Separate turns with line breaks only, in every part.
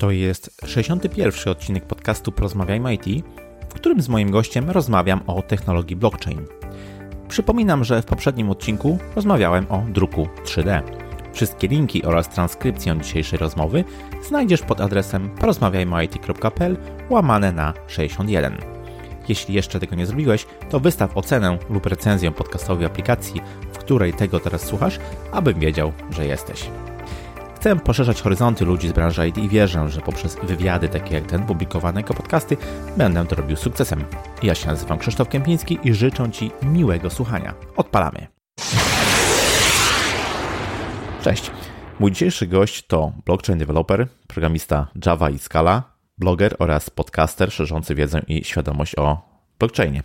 To jest 61. odcinek podcastu Porozmawiajmy IT, w którym z moim gościem rozmawiam o technologii blockchain. Przypominam, że w poprzednim odcinku rozmawiałem o druku 3D. Wszystkie linki oraz transkrypcję dzisiejszej rozmowy znajdziesz pod adresem porozmawiajmyit.pl łamane na 61. Jeśli jeszcze tego nie zrobiłeś, to wystaw ocenę lub recenzję podcastowej aplikacji, w której tego teraz słuchasz, abym wiedział, że jesteś. Chcę poszerzać horyzonty ludzi z branży IT i wierzę, że poprzez wywiady takie jak ten publikowane jako podcasty będę to robił sukcesem. Ja się nazywam Krzysztof Kępiński i życzę Ci miłego słuchania. Odpalamy. Cześć. Mój dzisiejszy gość to blockchain developer, programista Java i Scala, bloger oraz podcaster szerzący wiedzę i świadomość o blockchainie.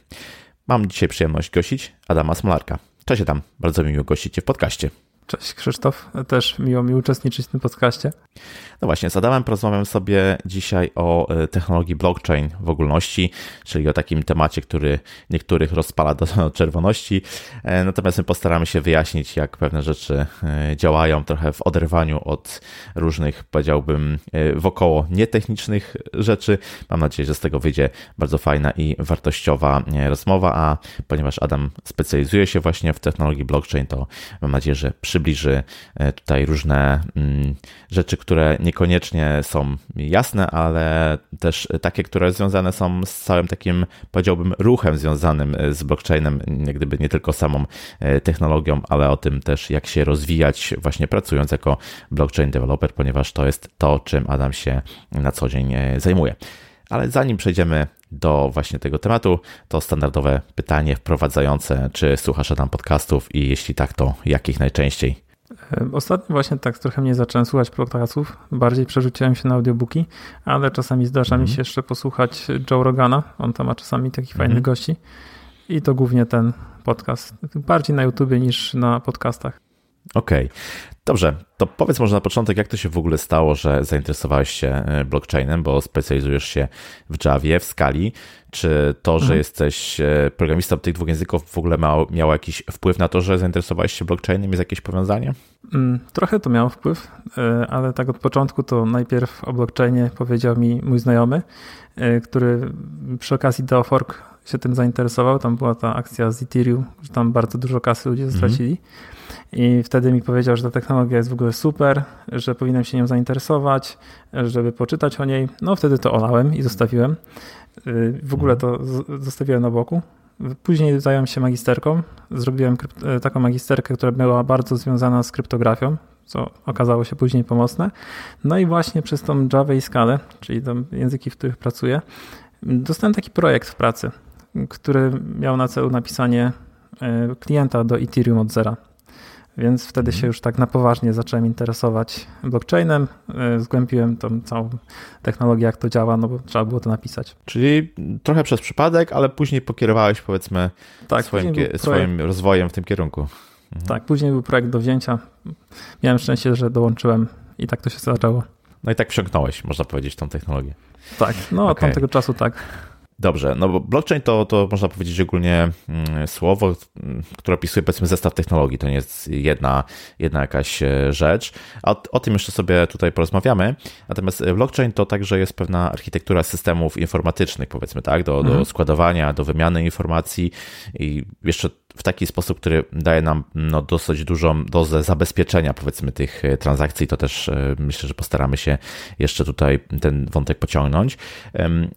Mam dzisiaj przyjemność gościć Adama Smolarka. Cześć Adam, bardzo mi miło gościć Cię w podcaście.
Cześć Krzysztof, też miło mi uczestniczyć w tym podcaście.
No właśnie, z Adamem porozmawiam sobie dzisiaj o e, technologii blockchain w ogólności, czyli o takim temacie, który niektórych rozpala do czerwoności. E, natomiast my postaramy się wyjaśnić, jak pewne rzeczy e, działają trochę w oderwaniu od różnych, powiedziałbym, wokoło nietechnicznych rzeczy. Mam nadzieję, że z tego wyjdzie bardzo fajna i wartościowa rozmowa, a ponieważ Adam specjalizuje się właśnie w technologii blockchain, to mam nadzieję, że przybliży tutaj różne mm, rzeczy, które niekoniecznie są jasne, ale też takie, które związane są z całym takim, powiedziałbym, ruchem związanym z blockchainem, jak gdyby nie tylko samą e, technologią, ale o tym też, jak się rozwijać, właśnie pracując jako blockchain developer, ponieważ to jest to, czym Adam się na co dzień e, zajmuje. Ale zanim przejdziemy do właśnie tego tematu, to standardowe pytanie wprowadzające, czy słuchasz Adam podcastów i jeśli tak, to jakich najczęściej?
Ostatnio właśnie tak trochę mnie zacząłem słuchać podcastów, bardziej przerzuciłem się na audiobooki, ale czasami zdarza mm -hmm. mi mhm. się jeszcze posłuchać Joe Rogana, on tam ma czasami takich mm -hmm. fajnych gości i to głównie ten podcast, bardziej na YouTubie niż na podcastach.
Okej, okay. dobrze, to powiedz może na początek, jak to się w ogóle stało, że zainteresowałeś się e, blockchainem, bo specjalizujesz się w Javie, w skali. Czy to, że mhm. jesteś e, programistą tych dwóch języków w ogóle miało, miało jakiś wpływ na to, że zainteresowałeś się blockchainem? Jest jakieś powiązanie?
Mm, trochę to miało wpływ, e, ale tak od początku to najpierw o blockchainie powiedział mi mój znajomy, który przy okazji Deofork się tym zainteresował. Tam była ta akcja z Ethereum, że tam bardzo dużo kasy ludzie mhm. stracili. -hmm. I wtedy mi powiedział, że ta technologia jest w ogóle super, że powinienem się nią zainteresować, żeby poczytać o niej. No wtedy to olałem i zostawiłem. Y, w ogóle to zostawiłem na boku. Później zająłem się magisterką. Zrobiłem y, taką magisterkę, która była bardzo związana z kryptografią, co okazało się później pomocne. No i właśnie przez tą Java i Scala, czyli tam języki, w których pracuję, dostałem taki projekt w pracy, który miał na celu napisanie y, klienta do Ethereum od zera. Więc wtedy się już tak na poważnie zacząłem interesować blockchainem, e, zgłębiłem tą całą technologię, jak to działa, no bo trzeba było to napisać.
Czyli trochę przez przypadek, ale później pokierowałeś powiedzmy tak, swoim, swoim rozwojem w tym kierunku.
Mhm. Tak, później był projekt do wzięcia. Miałem szczęście, że dołączyłem i tak to się zaczęło.
No i tak wsiąknąłeś, można powiedzieć, tą technologię.
Tak, no okay. od tamtego czasu tak.
Dobrze, no bo blockchain to, to można powiedzieć ogólnie mm, słowo, które opisuje powiedzmy zestaw technologii, to nie jest jedna, jedna jakaś e, rzecz. O, o tym jeszcze sobie tutaj porozmawiamy. Natomiast blockchain to także jest pewna architektura systemów informatycznych, powiedzmy tak, do, mhm. do składowania, do wymiany informacji i jeszcze w taki sposób, który daje nam no, dosyć dużą dozę zabezpieczenia, powiedzmy, tych e, transakcji. To też e, myślę, że postaramy się jeszcze tutaj ten wątek pociągnąć.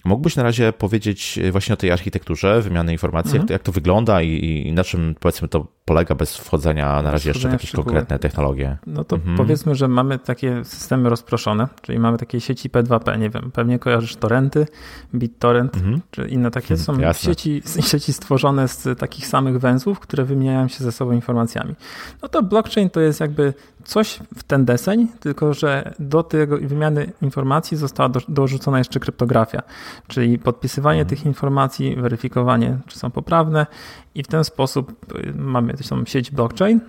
Mógłbyś na razie powiedzieć właśnie o tej architekturze wymiany informacji, mhm. jak, to, jak to wygląda i, i na czym, powiedzmy, to polega bez wchodzenia na razie jeszcze w jakieś konkretne technologie.
No to mhm. powiedzmy, że mamy takie systemy rozproszone, czyli mamy takie sieci P2P, nie wiem, pewnie kojarzysz torrenty, BitTorrent, mhm. czy inne takie mhm, są sieci, sieci stworzone z takich samych węzłów, które wymieniają się ze sobą informacjami. No to blockchain to jest jakby coś w ten deseń, tylko że do tego wymiany informacji została do, dorzucona jeszcze kryptografia, czyli podpisywanie mhm. tych informacji, weryfikowanie, czy są poprawne i w ten sposób y, mamy tą sieć blockchain,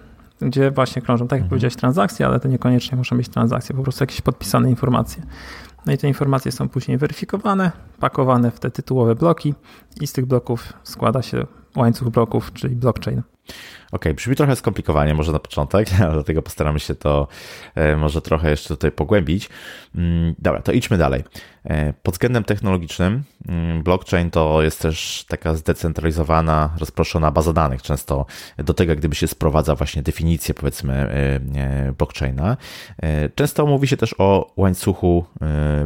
gdzie właśnie krążą, tak jak mhm. powiedziałeś, transakcje, ale to niekoniecznie muszą być transakcje, po prostu jakieś podpisane informacje. No i te informacje są później weryfikowane, pakowane w te tytułowe bloki i z tych bloków składa się łańcuch bloków, czyli blockchain.
Ok, brzmi trochę skomplikowanie, może na początek, dlatego postaramy się to e, może trochę jeszcze tutaj pogłębić. Mm, dobra, to idźmy dalej. E, pod względem technologicznym, mm, blockchain to jest też taka zdecentralizowana, rozproszona baza danych. Często do tego, gdyby się sprowadza właśnie definicję, powiedzmy, e, blockchaina. Często mówi się też o łańcuchu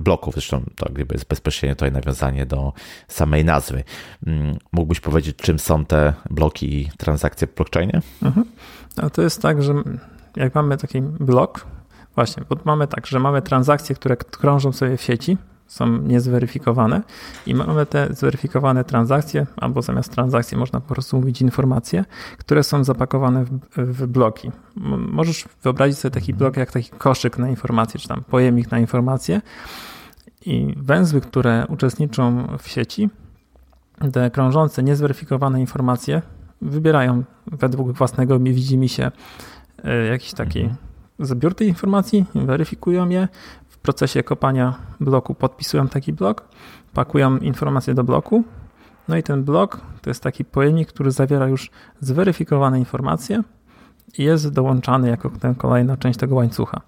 bloków, zresztą to gdyby jest bezpośrednio tutaj nawiązanie do samej nazwy. Mm, mógłbyś powiedzieć, czym są te bloki i transakcje w blockchainie? Mhm.
No to jest tak, że jak mamy taki blok, właśnie, bo mamy tak, że mamy transakcje, które krążą sobie w sieci, są niezweryfikowane i mamy te zweryfikowane transakcje, albo zamiast transakcji można po prostu mówić informacje, które są zapakowane w, w bloki. Możesz wyobrazić sobie taki blok jak taki koszyk na informacje, czy tam pojemnik na informacje i węzły, które uczestniczą w sieci, te krążące, niezweryfikowane informacje wybierają według własnego widzi się e, jakiś taki mhm. zbiór tej informacji, weryfikują je, w procesie kopania bloku podpisują taki blok, pakują informacje do bloku, no i ten blok to jest taki pojemnik, który zawiera już zweryfikowane informacje i jest dołączany jako kolejna część tego łańcucha.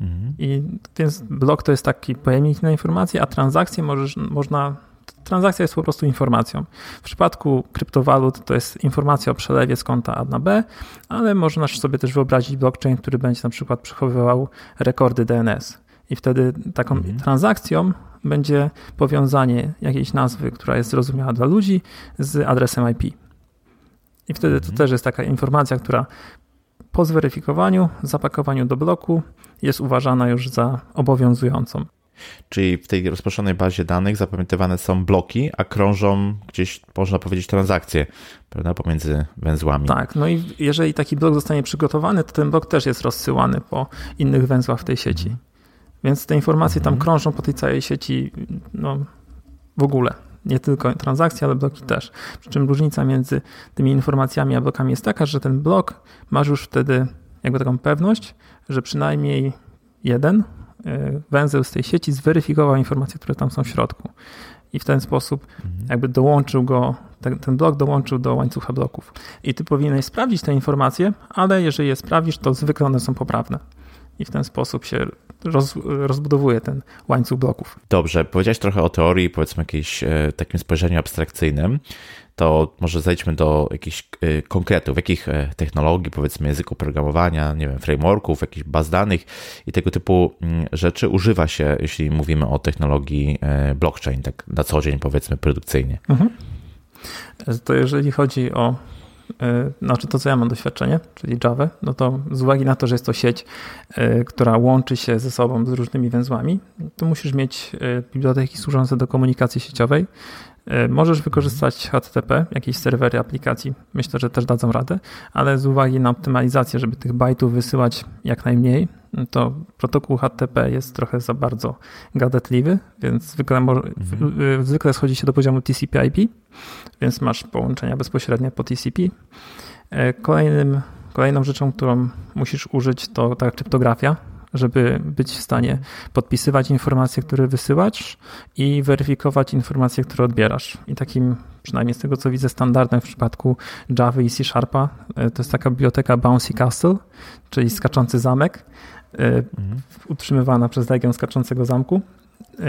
Mhm. I więc blok to jest taki pojemnik na informacje, a transakcje możesz, można transakcja jest po prostu informacją. W przypadku kryptowalut to jest informacja o przelewie z konta A na B, ale można sobie też wyobrazić blockchain, który będzie na przykład przechowywał rekordy DNS. I wtedy taką mhm. transakcją będzie powiązanie jakiejś nazwy, która jest zrozumiała dla ludzi, z adresem IP. I wtedy mhm. to też jest taka informacja, która po zweryfikowaniu, zapakowaniu do bloku jest uważana już za obowiązującą.
Czyli w tej rozproszonej bazie danych zapamiętywane są bloki, a krążą gdzieś, można powiedzieć, transakcje prawda, pomiędzy węzłami.
Tak, no i jeżeli taki blok zostanie przygotowany, to ten blok też jest rozsyłany po innych węzłach w tej sieci. Mhm. Więc te informacje tam mhm. krążą po tej całej sieci no, w ogóle. Nie tylko transakcje, ale bloki też. Przy czym różnica między tymi informacjami a blokami jest taka, że ten blok masz już wtedy jakby taką pewność, że przynajmniej jeden węzeł z tej sieci zweryfikował informacje, które tam są w środku. I w ten sposób mhm. jakby dołączył go, ten, ten blok dołączył do łańcucha bloków. I ty powinieneś sprawdzić te informacje, ale jeżeli je sprawdzisz, to zwykle one są poprawne. I w ten sposób się roz, rozbudowuje ten łańcuch bloków.
Dobrze, powiedziałeś trochę o teorii, powiedzmy jakimś e, takim spojrzeniu abstrakcyjnym to może zejdźmy do jakichś y, konkretów, jakich e, technologii, powiedzmy języku programowania, nie wiem, frameworków, jakichś baz danych i tego typu mm, rzeczy używa się, jeśli mówimy o technologii e, blockchain, tak na co dzień powiedzmy produkcyjnie. Mhm.
To jeżeli chodzi o znaczy to, co ja mam doświadczenie, czyli Java, no to z uwagi na to, że jest to sieć, która łączy się ze sobą z różnymi węzłami, to musisz mieć biblioteki służące do komunikacji sieciowej, możesz wykorzystać HTTP, jakieś serwery aplikacji, myślę, że też dadzą radę, ale z uwagi na optymalizację, żeby tych bajtów wysyłać jak najmniej, to protokół HTTP jest trochę za bardzo gadatliwy, więc zwykle, mhm. zwykle schodzi się do poziomu TCP/IP, więc masz połączenia bezpośrednie po TCP. E, kolejnym, kolejną rzeczą, którą musisz użyć, to ta kryptografia, żeby być w stanie podpisywać informacje, które wysyłasz i weryfikować informacje, które odbierasz. I takim, przynajmniej z tego co widzę, standardem w przypadku Java i C Sharpa e, to jest taka biblioteka Bouncy Castle, czyli skaczący zamek, mhm. utrzymywana przez legion skaczącego zamku. E,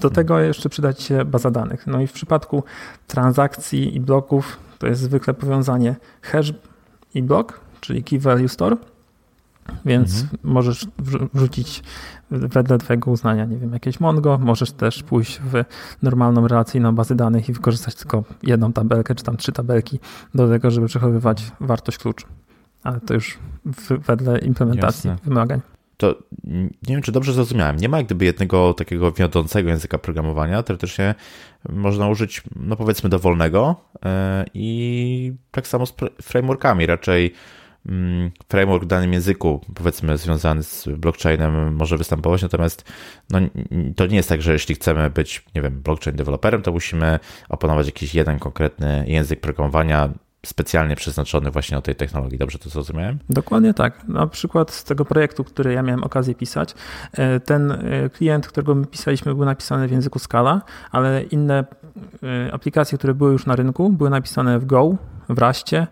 do tego jeszcze przydać się baza danych. No i w przypadku transakcji i bloków to jest zwykle powiązanie hash i blok, czyli key value store więc mhm. możesz wrzucić wedle Twojego uznania, nie wiem, jakieś Mongo, możesz też pójść w normalną relacyjną bazę danych i wykorzystać tylko jedną tabelkę, czy tam trzy tabelki do tego, żeby przechowywać wartość kluczu. Ale to już wedle implementacji Jasne. wymagań.
To nie wiem, czy dobrze zrozumiałem. Nie ma jak gdyby jednego takiego wiodącego języka programowania. Teoretycznie można użyć, no powiedzmy, dowolnego yy, i tak samo z frameworkami. Raczej framework w danym języku, powiedzmy związany z blockchainem może występować, natomiast no, to nie jest tak, że jeśli chcemy być, nie wiem, blockchain deweloperem, to musimy opanować jakiś jeden konkretny język programowania, specjalnie przeznaczony właśnie do tej technologii. Dobrze to zrozumiałem?
Dokładnie tak. Na przykład z tego projektu, który ja miałem okazję pisać, e, ten e, klient, którego my pisaliśmy, był napisany w języku Scala, ale inne e, aplikacje, które były już na rynku, były napisane w Go, w Raście,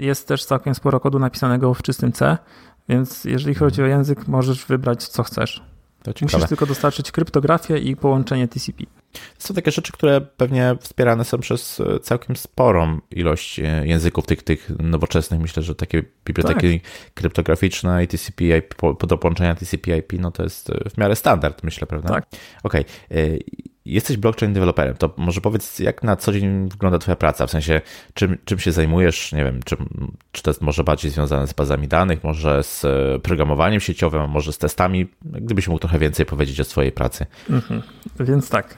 Jest też całkiem sporo kodu napisanego w czystym C, więc jeżeli chodzi o język, możesz wybrać co chcesz. Musisz tylko dostarczyć kryptografię i połączenie TCP.
Są takie rzeczy, które pewnie wspierane są przez e, całkiem sporą ilość e, języków tych, tych nowoczesnych. Myślę, że takie biblioteki tak. kryptograficzne i TCP, IP, do połączenia TCP IP, no to jest e, w miarę standard, myślę, prawda?
Tak.
Okej. Okay. Jesteś blockchain developerem, to może powiedz, jak na co dzień wygląda Twoja praca? W sensie, czym, czym się zajmujesz? Nie wiem, czy, czy to jest może bardziej związane z bazami danych, może z programowaniem sieciowym, może z testami? Gdybyś mógł trochę więcej powiedzieć o swojej pracy. Mhm.
Więc tak,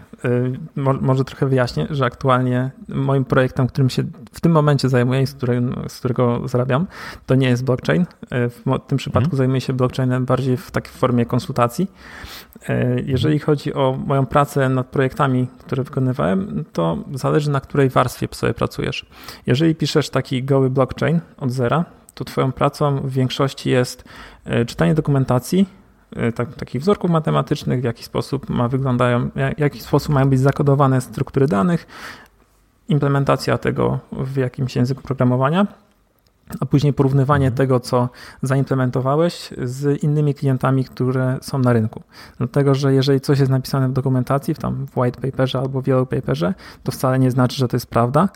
może trochę wyjaśnię, że aktualnie moim projektem, którym się w tym momencie zajmuję i z, z którego zarabiam, to nie jest blockchain. Y, w tym przypadku hmm. zajmuję się blockchainem bardziej w takiej formie konsultacji. Y, jeżeli chodzi o moją pracę nad projektami, które wykonywałem, to zależy na której warstwie sobie pracujesz. Jeżeli piszesz taki goły blockchain od zera, to twoją pracą w większości jest czytanie dokumentacji, tak, takich wzorków matematycznych, w jaki sposób ma wyglądają, w jaki sposób mają być zakodowane struktury danych, implementacja tego w jakimś języku programowania, a później porównywanie mhm. tego, co zaimplementowałeś z innymi klientami, które są na rynku. Dlatego, że jeżeli coś jest napisane w dokumentacji, w tam w white paperze albo w yellow paperze, to wcale nie znaczy, że to jest prawda.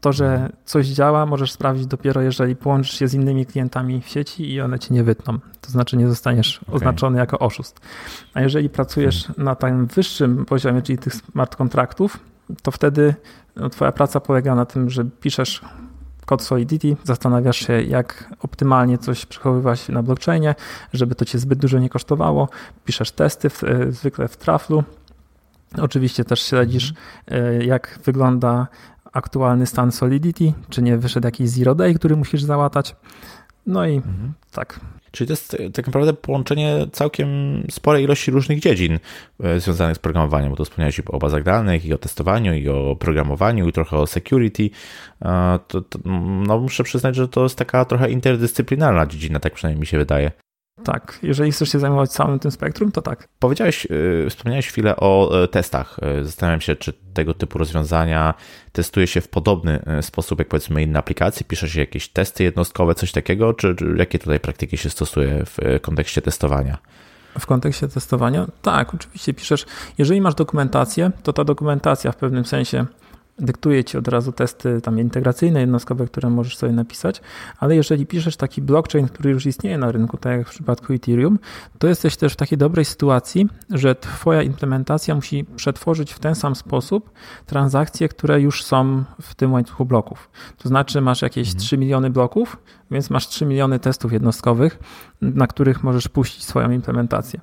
To, że coś działa, możesz sprawdzić dopiero, jeżeli połączysz się z innymi klientami w sieci i one cię nie wytną. To znaczy nie zostaniesz okay. oznaczony jako oszust. A jeżeli pracujesz hmm. na tym wyższym poziomie, czyli tych smart kontraktów, to wtedy no, twoja praca polega na tym, że piszesz kod Solidity, zastanawiasz się, jak optymalnie coś przechowywać na blockchainie, żeby to cię zbyt dużo nie kosztowało. Piszesz testy w, e, zwykle w Traflu. Oczywiście też śledzisz, hmm. jak wygląda aktualny stan Solidity, czy nie wyszedł jakiś zero day, który musisz załatać. No i mhm. tak.
Czyli to jest tak naprawdę połączenie całkiem sporej ilości różnych dziedzin e, związanych z programowaniem, bo to wspomniałeś o bazach danych, i o testowaniu, i o programowaniu, i trochę o security. To, to, no muszę przyznać, że to jest taka trochę interdyscyplinarna dziedzina, tak przynajmniej mi się wydaje.
Tak, jeżeli chcesz się zajmować całym tym spektrum, to tak.
Powiedziałeś, yy, wspomniałeś chwilę o y, testach. Y, zastanawiam się, czy tego typu rozwiązania testuje się w podobny y, sposób jak powiedzmy inne aplikacje, pisze się jakieś testy jednostkowe, coś takiego, czy, czy jakie tutaj praktyki się stosuje w kontekście testowania?
W kontekście testowania? Tak, oczywiście piszesz. Jeżeli masz dokumentację, to ta dokumentacja w pewnym sensie dyktuje ci od razu testy tam integracyjne, jednostkowe, które możesz sobie napisać, ale jeżeli piszesz taki blockchain, który już istnieje na rynku, tak jak w przypadku Ethereum, to jesteś też w takiej dobrej sytuacji, że twoja implementacja musi przetworzyć w ten sam sposób transakcje, które już są w tym łańcuchu bloków. To znaczy masz jakieś mhm. 3 miliony bloków, więc masz 3 miliony testów jednostkowych, na których możesz puścić swoją implementację.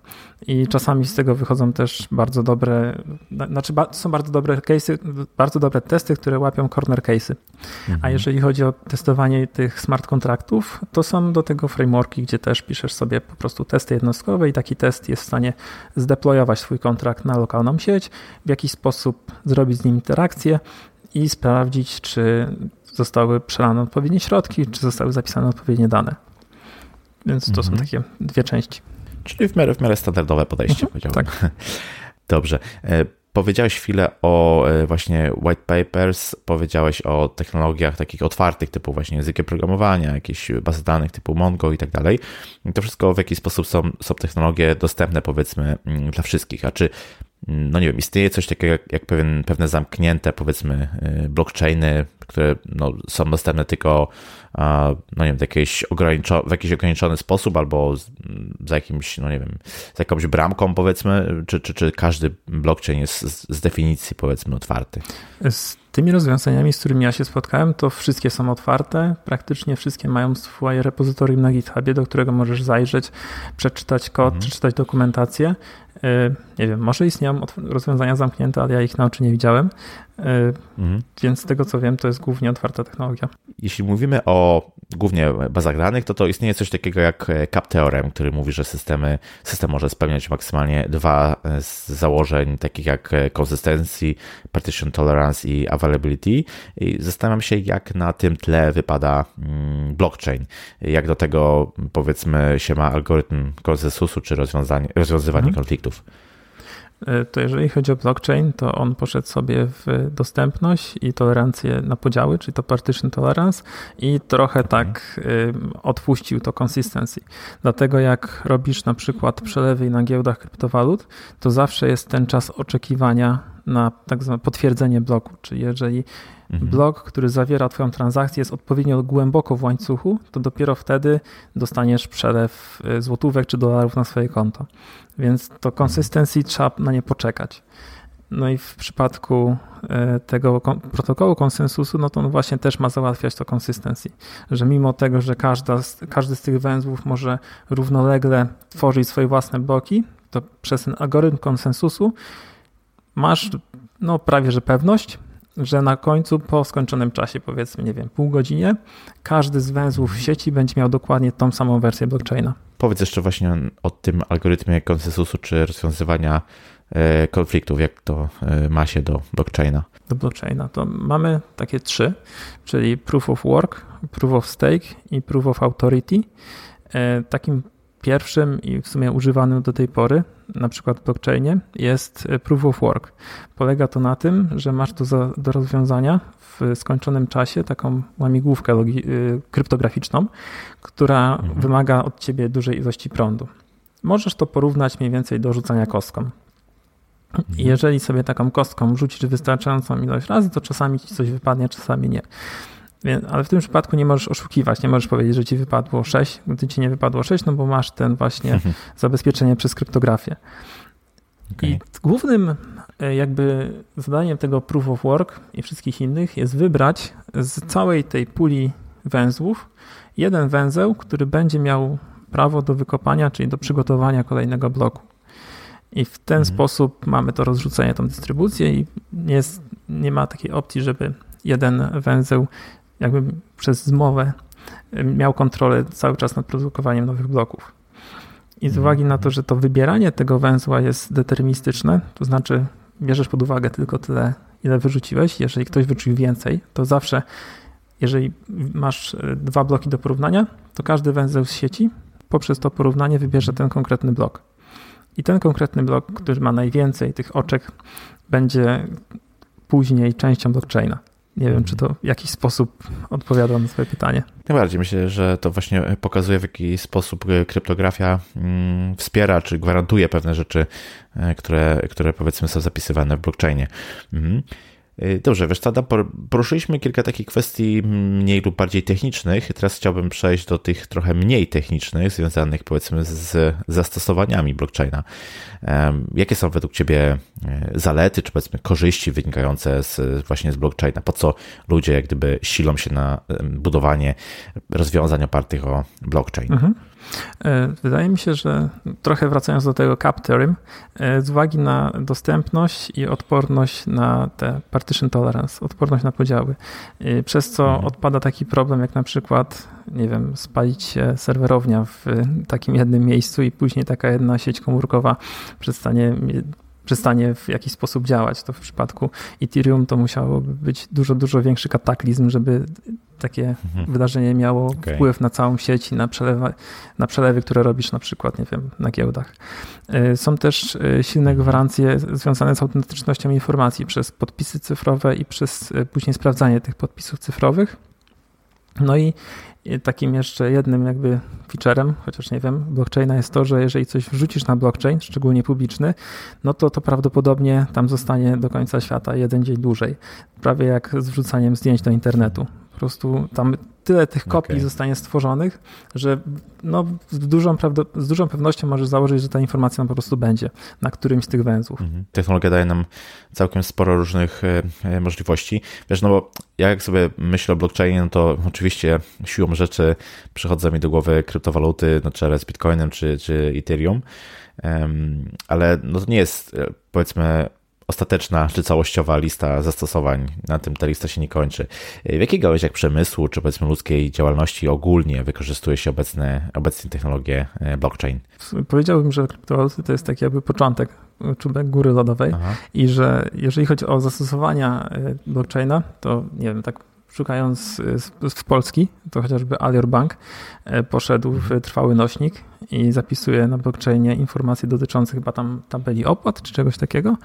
I czasami z tego wychodzą też bardzo dobre, znaczy są bardzo dobre case'y, bardzo dobre testy, które łapią corner case'y. Mhm. A jeżeli chodzi o testowanie tych smart kontraktów, to są do tego frameworki, gdzie też piszesz sobie po prostu testy jednostkowe i taki test jest w stanie zdeployować swój kontrakt na lokalną sieć, w jakiś sposób zrobić z nim interakcję i sprawdzić, czy zostały przelane odpowiednie środki, czy zostały zapisane odpowiednie dane. Więc to mhm. są takie dwie części.
Czyli w miarę, w miarę standardowe podejście, mhm, powiedziałbym. Tak. Dobrze. E, powiedziałeś chwilę o e, właśnie white papers, powiedziałeś o technologiach takich otwartych, typu właśnie języki programowania, jakieś bazy danych typu Mongo i tak dalej. To wszystko w jaki sposób są, są technologie dostępne powiedzmy mm, dla wszystkich. A czy no nie wiem, istnieje coś takiego jak, jak pewien, pewne zamknięte, powiedzmy, y, blockchainy, które no, są dostępne tylko no nie wiem, w, jakiejś w jakiś ograniczony sposób albo z, za jakimś, no nie wiem, z jakąś bramką powiedzmy, czy, czy, czy każdy blockchain jest z, z definicji powiedzmy otwarty?
Z tymi rozwiązaniami, z którymi ja się spotkałem, to wszystkie są otwarte, praktycznie wszystkie mają swoje repozytorium na GitHubie, do którego możesz zajrzeć, przeczytać kod, mhm. przeczytać dokumentację. Y, nie wiem, może istnieją rozwiązania zamknięte, ale ja ich na oczy nie widziałem. E, mhm. Więc z tego co wiem, to jest głównie otwarta technologia.
Jeśli mówimy o głównie bazach danych, to to istnieje coś takiego jak CAP Theorem, który mówi, że systemy, system może spełniać maksymalnie dwa z założeń, takich jak consistency, partition tolerance i availability. I zastanawiam się, jak na tym tle wypada mm, blockchain. Jak do tego powiedzmy się ma algorytm konsensusu czy rozwiązywanie mhm. konfliktów.
E, to jeżeli chodzi o blockchain, to on poszedł sobie w dostępność i tolerancję na podziały, czyli to partition tolerance i trochę mhm. tak odpuścił to consistency. Dlatego jak robisz na przykład przelewy na giełdach kryptowalut, to zawsze jest ten czas oczekiwania na tak zwane potwierdzenie bloku, czyli jeżeli mhm. blok, który zawiera Twoją transakcję, jest odpowiednio głęboko w łańcuchu, to dopiero wtedy dostaniesz przelew y, złotówek czy dolarów na swoje konto. Więc to konsystencji mhm. trzeba na nie poczekać. No i w przypadku y, tego protokołu konsensusu, no to on właśnie też ma załatwiać to konsystencji, że mimo tego, że każda, każdy z tych węzłów może równolegle tworzyć swoje własne bloki, to przez ten algorytm konsensusu masz no, prawie że pewność, że na końcu po skończonym czasie, powiedzmy, nie wiem, pół godzinie, każdy z węzłów w sieci będzie miał dokładnie tą samą wersję blockchaina.
Powiedz jeszcze właśnie o tym algorytmie konsensusu czy rozwiązywania e, konfliktów, jak to e, ma się do blockchaina.
Do blockchaina to mamy takie trzy, czyli proof of work, proof of stake i proof of authority. E, takim pierwszym i w sumie używanym do tej pory, na przykład w blockchainie, jest proof of work. Polega to na tym, że masz do, za, do rozwiązania w skończonym czasie taką łamigłówkę logi, y, kryptograficzną, która mhm. wymaga od ciebie dużej ilości prądu. Możesz to porównać mniej więcej do rzucania kostką. Mhm. Jeżeli sobie taką kostką rzucisz wystarczającą ilość razy, to czasami ci coś wypadnie, czasami nie ale w tym przypadku nie możesz oszukiwać, nie możesz powiedzieć, że ci wypadło 6, gdy ci nie wypadło 6, no bo masz ten właśnie mhm. zabezpieczenie przez kryptografię. Okay. I głównym e, jakby zadaniem tego proof of work i wszystkich innych jest wybrać z całej tej puli węzłów jeden węzeł, który będzie miał prawo do wykopania, czyli do przygotowania kolejnego bloku. I w ten mhm. sposób mamy to rozrzucenie, tą dystrybucję i jest, nie ma takiej opcji, żeby jeden węzeł jakby przez zmowę miał kontrolę cały czas nad produkowaniem nowych bloków. I z mhm. uwagi na to, że to wybieranie tego węzła jest deterministyczne, to znaczy bierzesz pod uwagę tylko tyle, ile wyrzuciłeś. Jeżeli ktoś wyrzucił więcej, to zawsze, jeżeli masz e, dwa bloki do porównania, to każdy węzeł z sieci poprzez to porównanie wybierze ten konkretny blok. I ten konkretny blok, który ma najwięcej tych oczek, będzie później częścią blockchaina. Nie wiem, czy to w jakiś sposób odpowiada na Twoje pytanie.
Najbardziej myślę, że to właśnie pokazuje, w jaki sposób kryptografia mm, wspiera czy gwarantuje pewne rzeczy, e, które, które powiedzmy są zapisywane w blockchainie. Mhm. Y, dobrze, wiesz, Tada, poruszyliśmy kilka takich kwestii mniej lub bardziej technicznych. Teraz chciałbym przejść do tych trochę mniej technicznych, związanych powiedzmy z zastosowaniami blockchaina. Jakie są według Ciebie e, zalety, czy powiedzmy korzyści wynikające z, właśnie z blockchaina? Po co ludzie jak gdyby silą się na budowanie rozwiązań opartych o blockchain? Mhm.
E, wydaje mi się, że trochę wracając do tego cap theorem, e, z uwagi na dostępność i odporność na te partition tolerance, odporność na podziały, e, przez co mhm. odpada taki problem jak na przykład, nie wiem, spalić się serwerownia w takim jednym miejscu i później taka jedna sieć komórkowa przestanie przestanie w jakiś sposób działać. To w przypadku Ethereum to musiałoby być dużo, dużo większy kataklizm, żeby takie mhm. wydarzenie miało okay. wpływ na całą sieć i na, przelewa, na przelewy, które robisz na przykład, nie wiem, na giełdach. E, są też e, silne mhm. gwarancje związane z autentycznością informacji przez podpisy cyfrowe i przez e, później sprawdzanie tych podpisów cyfrowych. No i takim jeszcze jednym jakby featurem, chociaż nie wiem, blockchaina jest to, że jeżeli coś wrzucisz na blockchain, szczególnie publiczny, no to to prawdopodobnie tam zostanie do końca świata jeden dzień dłużej. Prawie jak z wrzucaniem zdjęć do internetu. Po prostu tam tyle tych kopii okay. zostanie stworzonych, że no, z, dużą z dużą pewnością możesz założyć, że ta informacja nam po prostu będzie na którymś z tych węzłów. Mhm.
Technologia daje nam całkiem sporo różnych e, e, możliwości. Wiesz, no bo ja jak sobie myślę o blockchainie, no to oczywiście siłą rzeczy przychodzą mi do głowy kryptowaluty, na czele z Bitcoinem czy, czy Ethereum, ale no to nie jest e, powiedzmy ostateczna czy całościowa lista zastosowań. Na tym ta lista się nie kończy. W jakiej gałęziach przemysłu czy powiedzmy ludzkiej działalności ogólnie wykorzystuje się obecne, obecnie technologie e, blockchain?
Powiedziałbym, że kryptowaluty to jest taki jakby początek czubek góry lodowej Aha. i że jeżeli chodzi o zastosowania e, blockchaina, to nie wiem, tak szukając w Polski, to chociażby Alior Bank poszedł w trwały nośnik i zapisuje na blockchainie informacje dotyczące chyba tam tabeli opłat czy czegoś takiego.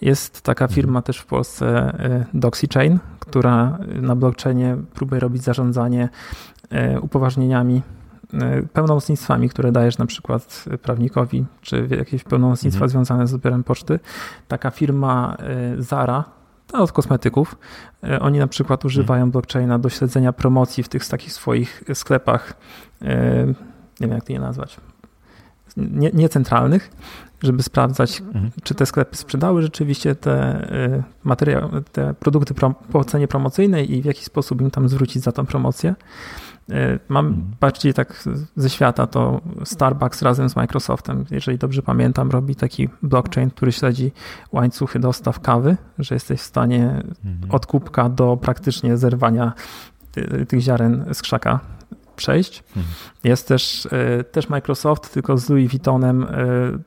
Jest taka mhm. firma też w Polsce DoxyChain, która na blockchainie próbuje robić zarządzanie upoważnieniami pełnomocnictwami, które dajesz na przykład prawnikowi, czy jakieś pełnomocnictwa mhm. związane z odbiorem poczty. Taka firma Zara, ta od kosmetyków, e, oni na przykład używają mhm. blockchaina do śledzenia promocji w tych takich swoich sklepach, nie wiem jak to je nazwać, niecentralnych, żeby sprawdzać, mhm. czy te sklepy sprzedały rzeczywiście te materiały, te produkty po cenie promocyjnej i w jaki sposób im tam zwrócić za tą promocję. E, mam mhm. bardziej tak ze świata, to Starbucks razem z Microsoftem, jeżeli dobrze pamiętam, robi taki blockchain, który śledzi łańcuchy dostaw kawy, że jesteś w stanie mhm. od kubka do praktycznie zerwania tych ziaren z krzaka przejść. Mhm. Jest też, e, też Microsoft, tylko z Louis Vuittonem e,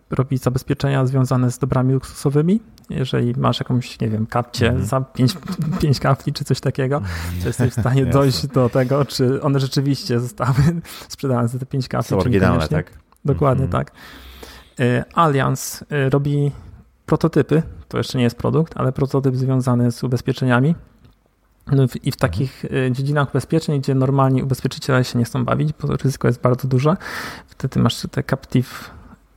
robi zabezpieczenia związane z dobrami luksusowymi. Jeżeli masz jakąś, nie wiem, kapcie mm. za pięć, pięć kapli czy coś takiego, czy jesteś w stanie dojść do tego, czy one rzeczywiście zostały sprzedane za te pięć kapli.
Są oryginalne, tak?
Dokładnie mm. tak. E, Allianz robi prototypy, to jeszcze nie jest produkt, ale prototyp związany z ubezpieczeniami no I w takich e, dziedzinach ubezpieczeń, gdzie normalni ubezpieczyciele się nie chcą bawić, bo ryzyko jest bardzo duże, wtedy masz te captive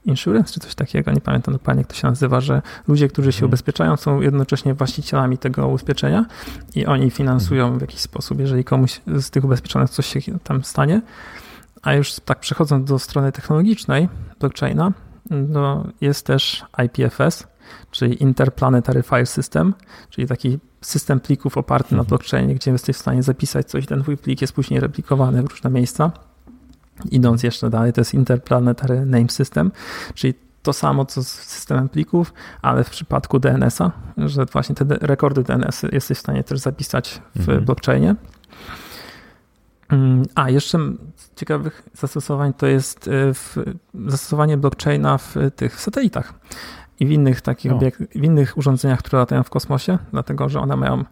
insurance czy coś takiego, nie pamiętam dokładnie jak to się nazywa, że ludzie, którzy się mhm. ubezpieczają są jednocześnie właścicielami tego ubezpieczenia i oni finansują w jakiś sposób, jeżeli komuś z tych ubezpieczonych coś się tam stanie. A już tak przechodząc do strony technologicznej blockchaina, no jest też IPFS, czyli Interplanetary File System, czyli taki system plików oparty na mhm. blockchainie, gdzie jesteś w stanie zapisać coś, ten twój plik jest później replikowany w różne miejsca. Idąc jeszcze dalej, to jest Interplanetary Name System, czyli to samo co z systemem plików, ale w przypadku DNS-a, że właśnie te rekordy DNS jesteś w stanie też zapisać w mhm. blockchainie. Mm, a, jeszcze ciekawych zastosowań to jest e, zastosowanie blockchaina w tych satelitach i w innych takich no. obiekt, w innych urządzeniach, które latają w kosmosie, dlatego że one mają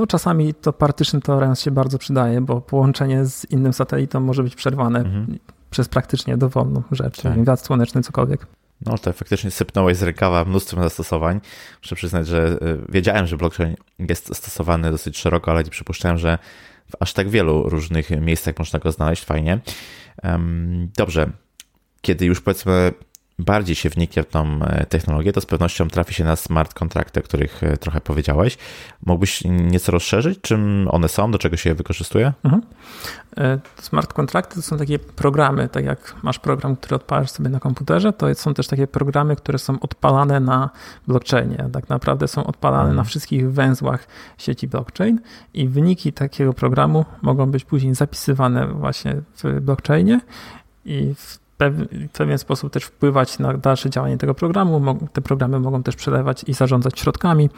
no czasami to partition tolerance się bardzo przydaje, bo połączenie z innym satelitą może być przerwane mhm. przez praktycznie dowolną rzecz, tak. wiatr słoneczny, cokolwiek.
No to faktycznie sypnąłeś z rękawa mnóstwo zastosowań. Muszę przyznać, że e, wiedziałem, że blockchain jest stosowany dosyć szeroko, ale nie przypuszczałem, że w aż tak wielu różnych miejscach można go znaleźć. Fajnie. Dobrze. Kiedy już powiedzmy bardziej się wniknie w tą e, technologię, to z pewnością trafi się na smart kontrakty, o których e, trochę powiedziałeś. Mógłbyś nieco rozszerzyć, czym one są, do czego się je wykorzystuje? Mhm.
E, smart kontrakty to są takie programy, tak jak masz program, który odpalasz sobie na komputerze, to są też takie programy, które są odpalane na blockchainie. Tak naprawdę są odpalane mhm. na wszystkich węzłach sieci blockchain i wyniki takiego programu mogą być później zapisywane właśnie w blockchainie i w w pewien sposób też wpływać na dalsze działanie tego programu. Te programy mogą też przelewać i zarządzać środkami.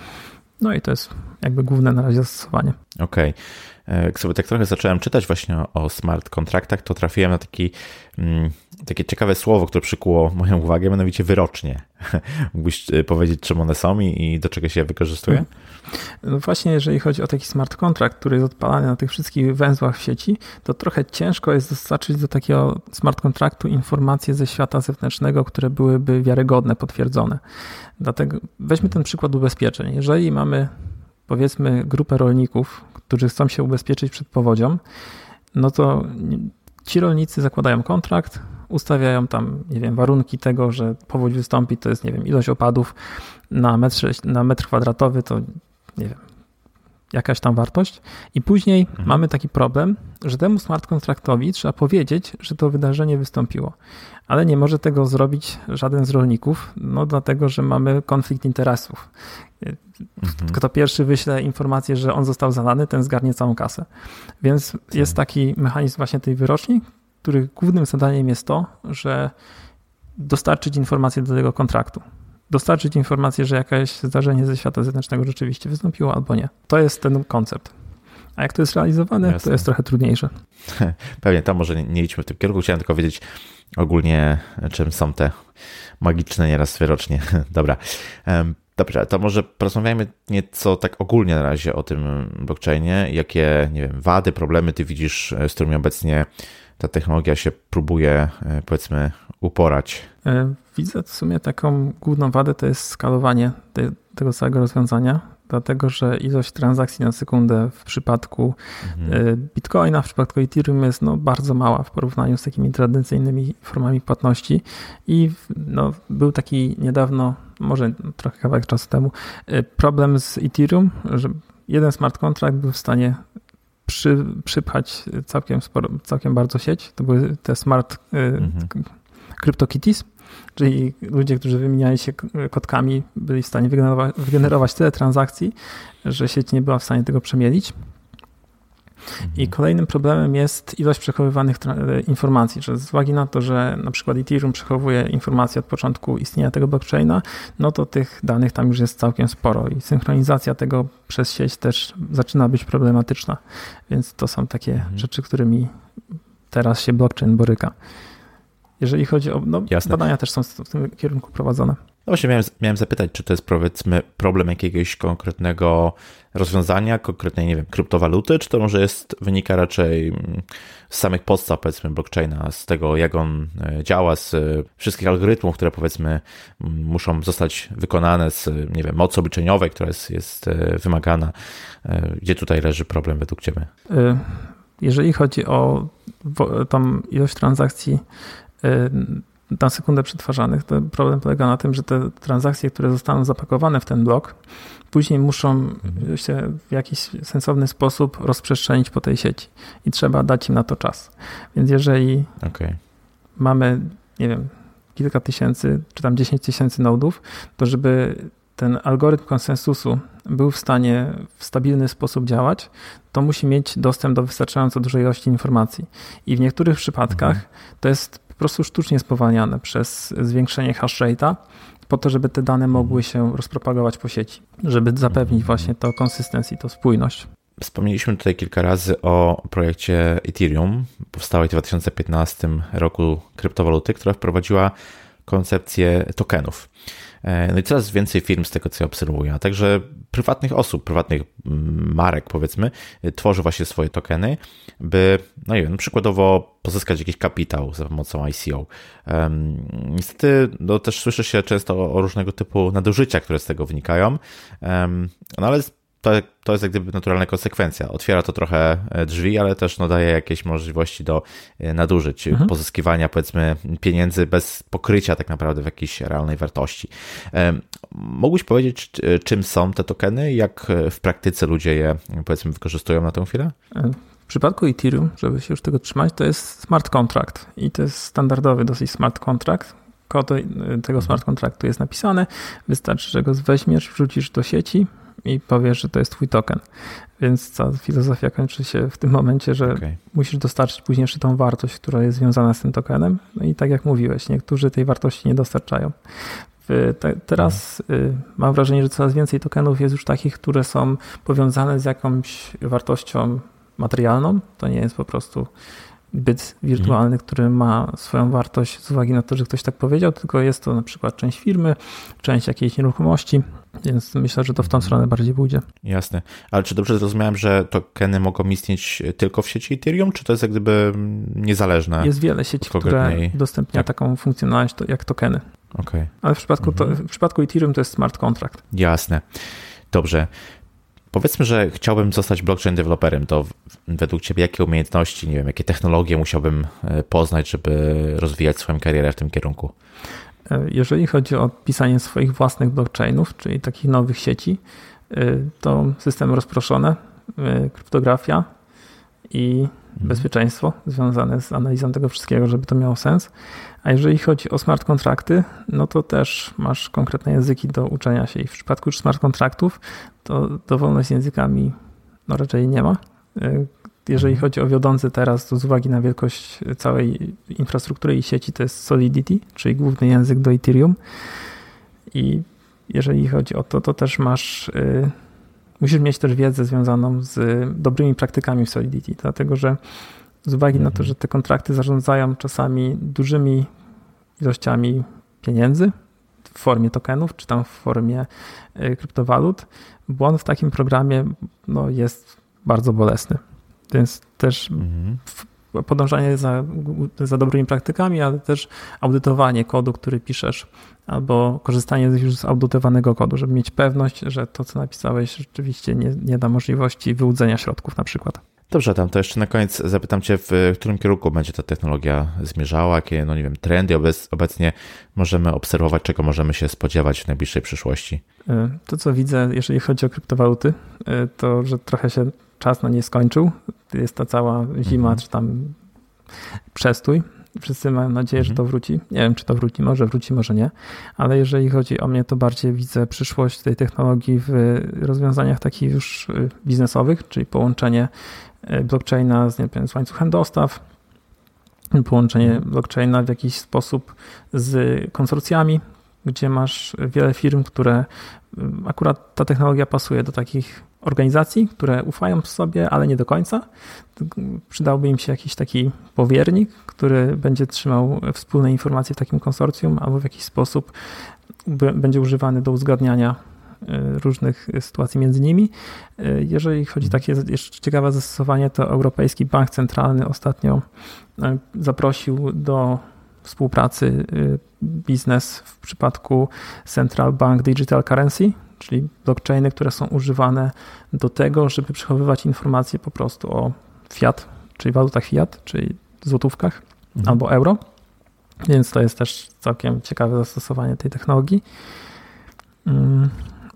No i to jest jakby główne na razie zastosowanie.
Okej. Okay. Jak sobie tak trochę zacząłem czytać właśnie o smart kontraktach, to trafiłem na taki, mm, takie ciekawe słowo, które przykuło moją uwagę, mianowicie wyrocznie. Mógłbyś e, powiedzieć, czym one są i, do czego się je wykorzystuje? Mhm.
No właśnie, jeżeli chodzi o taki smart contract, który jest odpalany na tych wszystkich węzłach w sieci, to trochę ciężko jest dostarczyć do takiego smart kontraktu informacje ze świata zewnętrznego, które byłyby wiarygodne, potwierdzone. Dlatego weźmy ten przykład ubezpieczeń. Jeżeli mamy powiedzmy grupę rolników, którzy chcą się ubezpieczyć przed powodzią, no to ci rolnicy zakładają kontrakt, ustawiają tam, nie wiem, warunki tego, że powódź wystąpi, to jest, nie wiem, ilość opadów na metr, na metr kwadratowy, to nie wiem, jakaś tam wartość. I później mhm. mamy taki problem, że temu smart kontraktowi trzeba powiedzieć, że to wydarzenie wystąpiło. Ale nie może tego zrobić żaden z rolników, no dlatego, że mamy konflikt interesów. Mhm. Kto pierwszy wyśle informację, że on został zalany, ten zgarnie całą kasę. Więc jest tak. taki mechanizm właśnie tej wyroczni, których głównym zadaniem jest to, że dostarczyć informacje do tego kontraktu. Dostarczyć informację, że jakieś zdarzenie ze świata zewnętrznego rzeczywiście wystąpiło albo nie. To jest ten koncept. A jak to jest realizowane, Jasne. to jest trochę trudniejsze.
Pewnie to może nie, nie idźmy w tym kierunku. Chciałem tylko wiedzieć ogólnie, czym są te magiczne nieraz wyrocznie. Dobra. Dobrze, to może porozmawiajmy nieco tak ogólnie na razie o tym blockchainie. Jakie, nie wiem, wady, problemy ty widzisz, z którymi obecnie ta technologia się próbuje, powiedzmy, uporać?
Widzę w sumie taką główną wadę to jest skalowanie tego całego rozwiązania dlatego że ilość transakcji na sekundę w przypadku mhm. E, Bitcoina, w przypadku Ethereum jest no, bardzo mała w porównaniu z takimi tradycyjnymi formami płatności. I no, był taki niedawno, może trochę kawałek czasu temu, e, problem z Ethereum, że jeden smart contract był w stanie przy, przypchać całkiem, sporo, całkiem bardzo sieć. To były te smart e, mhm. CryptoKitties czyli ludzie, którzy wymieniali się kodkami, byli w stanie wygenerować, wygenerować tyle transakcji, że sieć nie była w stanie tego przemielić. I mhm. kolejnym problemem jest ilość przechowywanych informacji, że z uwagi na to, że na przykład Ethereum przechowuje informacje od początku istnienia tego blockchaina, no to tych danych tam już jest całkiem sporo i synchronizacja tego przez sieć też zaczyna być problematyczna. Więc to są takie mhm. rzeczy, którymi teraz się blockchain boryka jeżeli chodzi o. No, badania też są w tym kierunku prowadzone.
No właśnie miałem, miałem zapytać, czy to jest powiedzmy problem jakiegoś konkretnego rozwiązania, konkretnej, nie wiem, kryptowaluty, czy to może jest, wynika raczej mm, z samych podstaw, powiedzmy, blockchaina, z tego, jak on e, działa, z wszystkich algorytmów, które powiedzmy muszą zostać wykonane, z, nie wiem, mocy obliczeniowej, która jest, jest e, wymagana. E, gdzie tutaj leży problem według Ciebie?
Jeżeli chodzi o tą ilość transakcji na sekundę przetwarzanych. To problem polega na tym, że te transakcje, które zostaną zapakowane w ten blok, później muszą mhm. się w jakiś sensowny sposób rozprzestrzenić po tej sieci i trzeba dać im na to czas. Więc jeżeli okay. mamy, nie wiem, kilka tysięcy, czy tam 10 tysięcy nodów, to żeby ten algorytm konsensusu był w stanie w stabilny sposób działać, to musi mieć dostęp do wystarczająco dużej ilości informacji. I w niektórych przypadkach mhm. to jest prostu sztucznie spowalniane przez zwiększenie hash rate'a, po to, żeby te dane mogły się rozpropagować po sieci, żeby zapewnić właśnie to konsystencję, to spójność.
Wspomnieliśmy tutaj kilka razy o projekcie Ethereum, powstałej w 2015 roku kryptowaluty, która wprowadziła koncepcję tokenów. E, no i coraz więcej firm z tego, co ja obserwuję, a także prywatnych osób, prywatnych mm, marek, powiedzmy, tworzy właśnie swoje tokeny, by, no nie wiem, przykładowo pozyskać jakiś kapitał za pomocą ICO. Um, niestety, no też słyszy się często o, o, różnego typu nadużyciach, które z tego wynikają, um, no ale to, to jest jak gdyby naturalna konsekwencja. Otwiera to trochę e, drzwi, ale też no, daje jakieś możliwości do e, nadużyć, mhm. pozyskiwania powiedzmy pieniędzy bez pokrycia tak naprawdę w jakiejś realnej wartości. Mógłbyś powiedzieć, czym są te tokeny, jak w praktyce ludzie je powiedzmy wykorzystują na tę chwilę?
W przypadku Ethereum, żeby się już tego trzymać, to jest smart contract i to jest standardowy dosyć smart contract. Kod tego mhm. smart contractu jest napisany, wystarczy, że go weźmiesz, wrzucisz do sieci, i powiesz, że to jest twój token. Więc cała filozofia kończy się w tym momencie, że okay. musisz dostarczyć później jeszcze tą wartość, która jest związana z tym tokenem. No i tak jak mówiłeś, niektórzy tej wartości nie dostarczają. Te, teraz y, mam wrażenie, że coraz więcej tokenów jest już takich, które są powiązane z jakąś wartością materialną. To nie jest po prostu byt wirtualny, który ma swoją wartość z uwagi na to, że ktoś tak powiedział, tylko jest to na przykład część firmy, część jakiejś nieruchomości, więc myślę, że to w tą stronę bardziej pójdzie.
Jasne. Ale czy dobrze zrozumiałem, że tokeny mogą istnieć tylko w sieci Ethereum, czy to jest jak gdyby niezależne?
Jest wiele sieci, które udostępnia tak. taką funkcjonalność jak tokeny.
Okay.
Ale w przypadku, mhm. to, w przypadku Ethereum to jest smart contract.
Jasne. Dobrze. Powiedzmy, że chciałbym zostać blockchain developerem, to według Ciebie jakie umiejętności, nie wiem, jakie technologie musiałbym e, poznać, żeby rozwijać swoją karierę w tym kierunku?
E, jeżeli chodzi o pisanie swoich własnych blockchainów, czyli takich nowych sieci, e, to systemy rozproszone, kryptografia i mhm. bezpieczeństwo związane z analizą tego wszystkiego, żeby to miało sens. A jeżeli chodzi o smart kontrakty, no to też masz konkretne języki do uczenia się i w przypadku już smart kontraktów to dowolność z językami no raczej nie ma. E, jeżeli mhm. chodzi o wiodący teraz, to z uwagi na wielkość całej infrastruktury i sieci to jest Solidity, czyli główny język do Ethereum. I jeżeli chodzi o to, to też masz, y, musisz mieć też wiedzę związaną z dobrymi praktykami w Solidity, dlatego że z uwagi na to, mhm. że te kontrakty zarządzają czasami dużymi ilościami pieniędzy, w formie tokenów, czy tam w formie kryptowalut, błąd w takim programie no, jest bardzo bolesny. Więc też mhm. Podążanie za, za dobrymi praktykami, ale też audytowanie kodu, który piszesz, albo korzystanie już z audytowanego kodu, żeby mieć pewność, że to, co napisałeś, rzeczywiście nie, nie da możliwości wyłudzenia środków na przykład.
Dobrze, tam to jeszcze na koniec zapytam Cię, w którym kierunku będzie ta technologia zmierzała, jakie, no nie wiem, trendy obecnie możemy obserwować, czego możemy się spodziewać w najbliższej przyszłości?
E, to, co widzę, jeżeli chodzi o kryptowaluty, e, to, że trochę się czas na nie skończył. Jest ta cała zima, mhm. czy tam przestój. Wszyscy mają nadzieję, mhm. że to wróci. Nie wiem, czy to wróci, może wróci, może nie, ale jeżeli chodzi o mnie, to bardziej widzę przyszłość tej technologii w rozwiązaniach takich już y, biznesowych, czyli połączenie y, blockchaina z, nie wiem, z łańcuchem dostaw, połączenie mhm. blockchaina w jakiś sposób z konsorcjami, gdzie masz wiele firm, które y, akurat ta technologia pasuje do takich organizacji, które ufają sobie, ale nie do końca. Przydałby im się jakiś taki powiernik, który będzie trzymał wspólne informacje w takim konsorcjum, albo w jakiś sposób będzie używany do uzgadniania e, różnych sytuacji między nimi. E, jeżeli chodzi o takie jeszcze ciekawe zastosowanie, to Europejski Bank Centralny ostatnio e, zaprosił do współpracy biznes w przypadku Central Bank Digital Currency, czyli blockchainy, które są używane do tego, żeby przechowywać informacje po prostu o fiat, czyli walutach fiat, czyli złotówkach mhm. albo euro. Więc to jest też całkiem ciekawe zastosowanie tej technologii. Mm,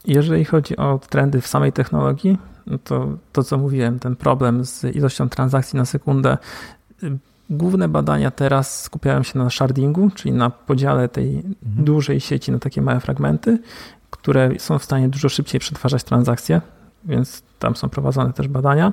jeżeli chodzi o trendy w samej technologii, no to to co mówiłem, ten problem z ilością transakcji na sekundę. Główne badania teraz skupiają się na shardingu, czyli na podziale tej mhm. dużej sieci na takie małe fragmenty, które są w stanie dużo szybciej przetwarzać transakcje, więc tam są prowadzone też badania.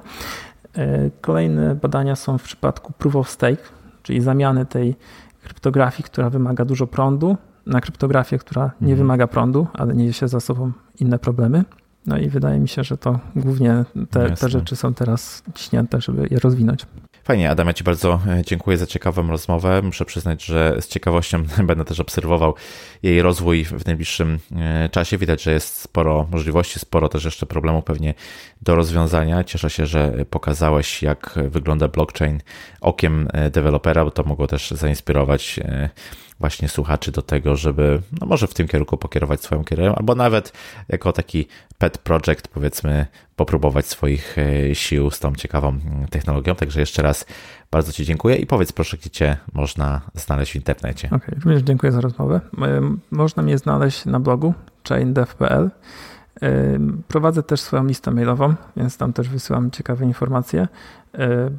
E, kolejne badania są w przypadku proof of stake, czyli zamiany tej kryptografii, która wymaga dużo prądu, na kryptografię, która nie mhm. wymaga prądu, ale niesie się za sobą inne problemy. No i wydaje mi się, że to głównie te, te rzeczy są teraz ciśnięte, żeby je rozwinąć.
Fajnie, Adam, ja Ci bardzo e, dziękuję za ciekawą rozmowę. Muszę przyznać, że z ciekawością będę też obserwował jej rozwój w najbliższym e, czasie. Widać, że jest sporo możliwości, sporo też jeszcze problemów pewnie do rozwiązania. Cieszę się, że pokazałeś, jak wygląda blockchain okiem e, dewelopera, bo to mogło też zainspirować właśnie słuchaczy do tego, żeby no może w tym kierunku pokierować swoją karierę, albo nawet jako taki pet project, powiedzmy, popróbować swoich e, sił z tą ciekawą mm, technologią. Także jeszcze raz bardzo Ci dziękuję i powiedz proszę, gdzie Cię można znaleźć w internecie.
Okej, okay, również dziękuję za rozmowę. Można mnie znaleźć na blogu chaindev.pl. Prowadzę też swoją listę mailową, więc tam też wysyłam ciekawe informacje.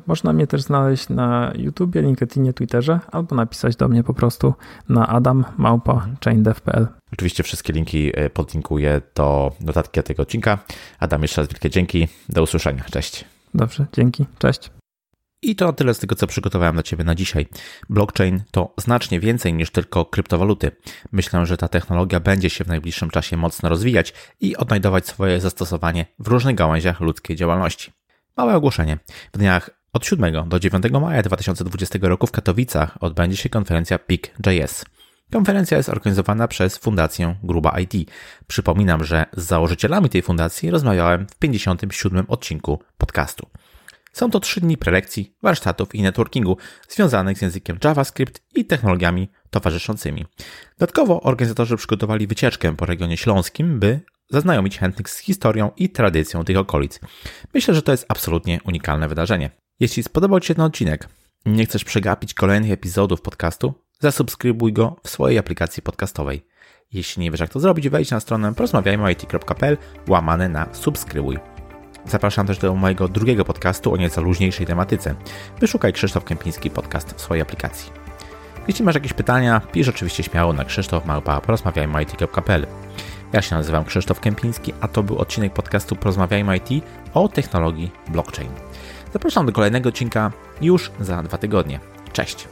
Można mnie też znaleźć na YouTubie, LinkedInie, Twitterze albo napisać do mnie po prostu na adammałpa.chaindev.pl.
Oczywiście wszystkie linki e, podlinkuję do notatki tego odcinka. Adam, jeszcze raz wielkie dzięki. Do usłyszenia. Cześć.
Dobrze, dzięki. Cześć.
I to tyle z tego, co przygotowałem dla Ciebie na dzisiaj. Blockchain to znacznie więcej niż tylko kryptowaluty. Myślę, że ta technologia będzie się w najbliższym czasie mocno rozwijać i odnajdować swoje zastosowanie w różnych gałęziach ludzkiej działalności. Małe ogłoszenie. W dniach od 7 do 9 maja 2020 roku w Katowicach odbędzie się konferencja PIC.js. Konferencja jest organizowana przez Fundację Gruba IT. Przypominam, że z założycielami tej fundacji rozmawiałem w 57 odcinku podcastu. Są to trzy dni prelekcji, warsztatów i networkingu związanych z językiem JavaScript i technologiami towarzyszącymi. Dodatkowo organizatorzy przygotowali wycieczkę po regionie śląskim, by zaznajomić chętnych z historią i tradycją tych okolic. Myślę, że to jest absolutnie unikalne wydarzenie. Jeśli spodobał Ci się ten odcinek i nie chcesz przegapić kolejnych epizodów podcastu, zasubskrybuj go w swojej aplikacji podcastowej. Jeśli nie wiesz jak to zrobić, wejdź na stronę porozmawiajmy.it.pl łamane na subskrybuj. Zapraszam też do mojego drugiego podcastu o nieco luźniejszej tematyce. Wyszukaj Krzysztof Kępiński podcast w swojej aplikacji. Jeśli masz jakieś pytania, pisz oczywiście śmiało na Krzysztof Małpa porozmawiajmy.it.pl Ja się nazywam Krzysztof Kępiński, a to był odcinek podcastu Porozmawiajmy IT o technologii blockchain. Zapraszam do kolejnego odcinka już za dwa tygodnie. Cześć!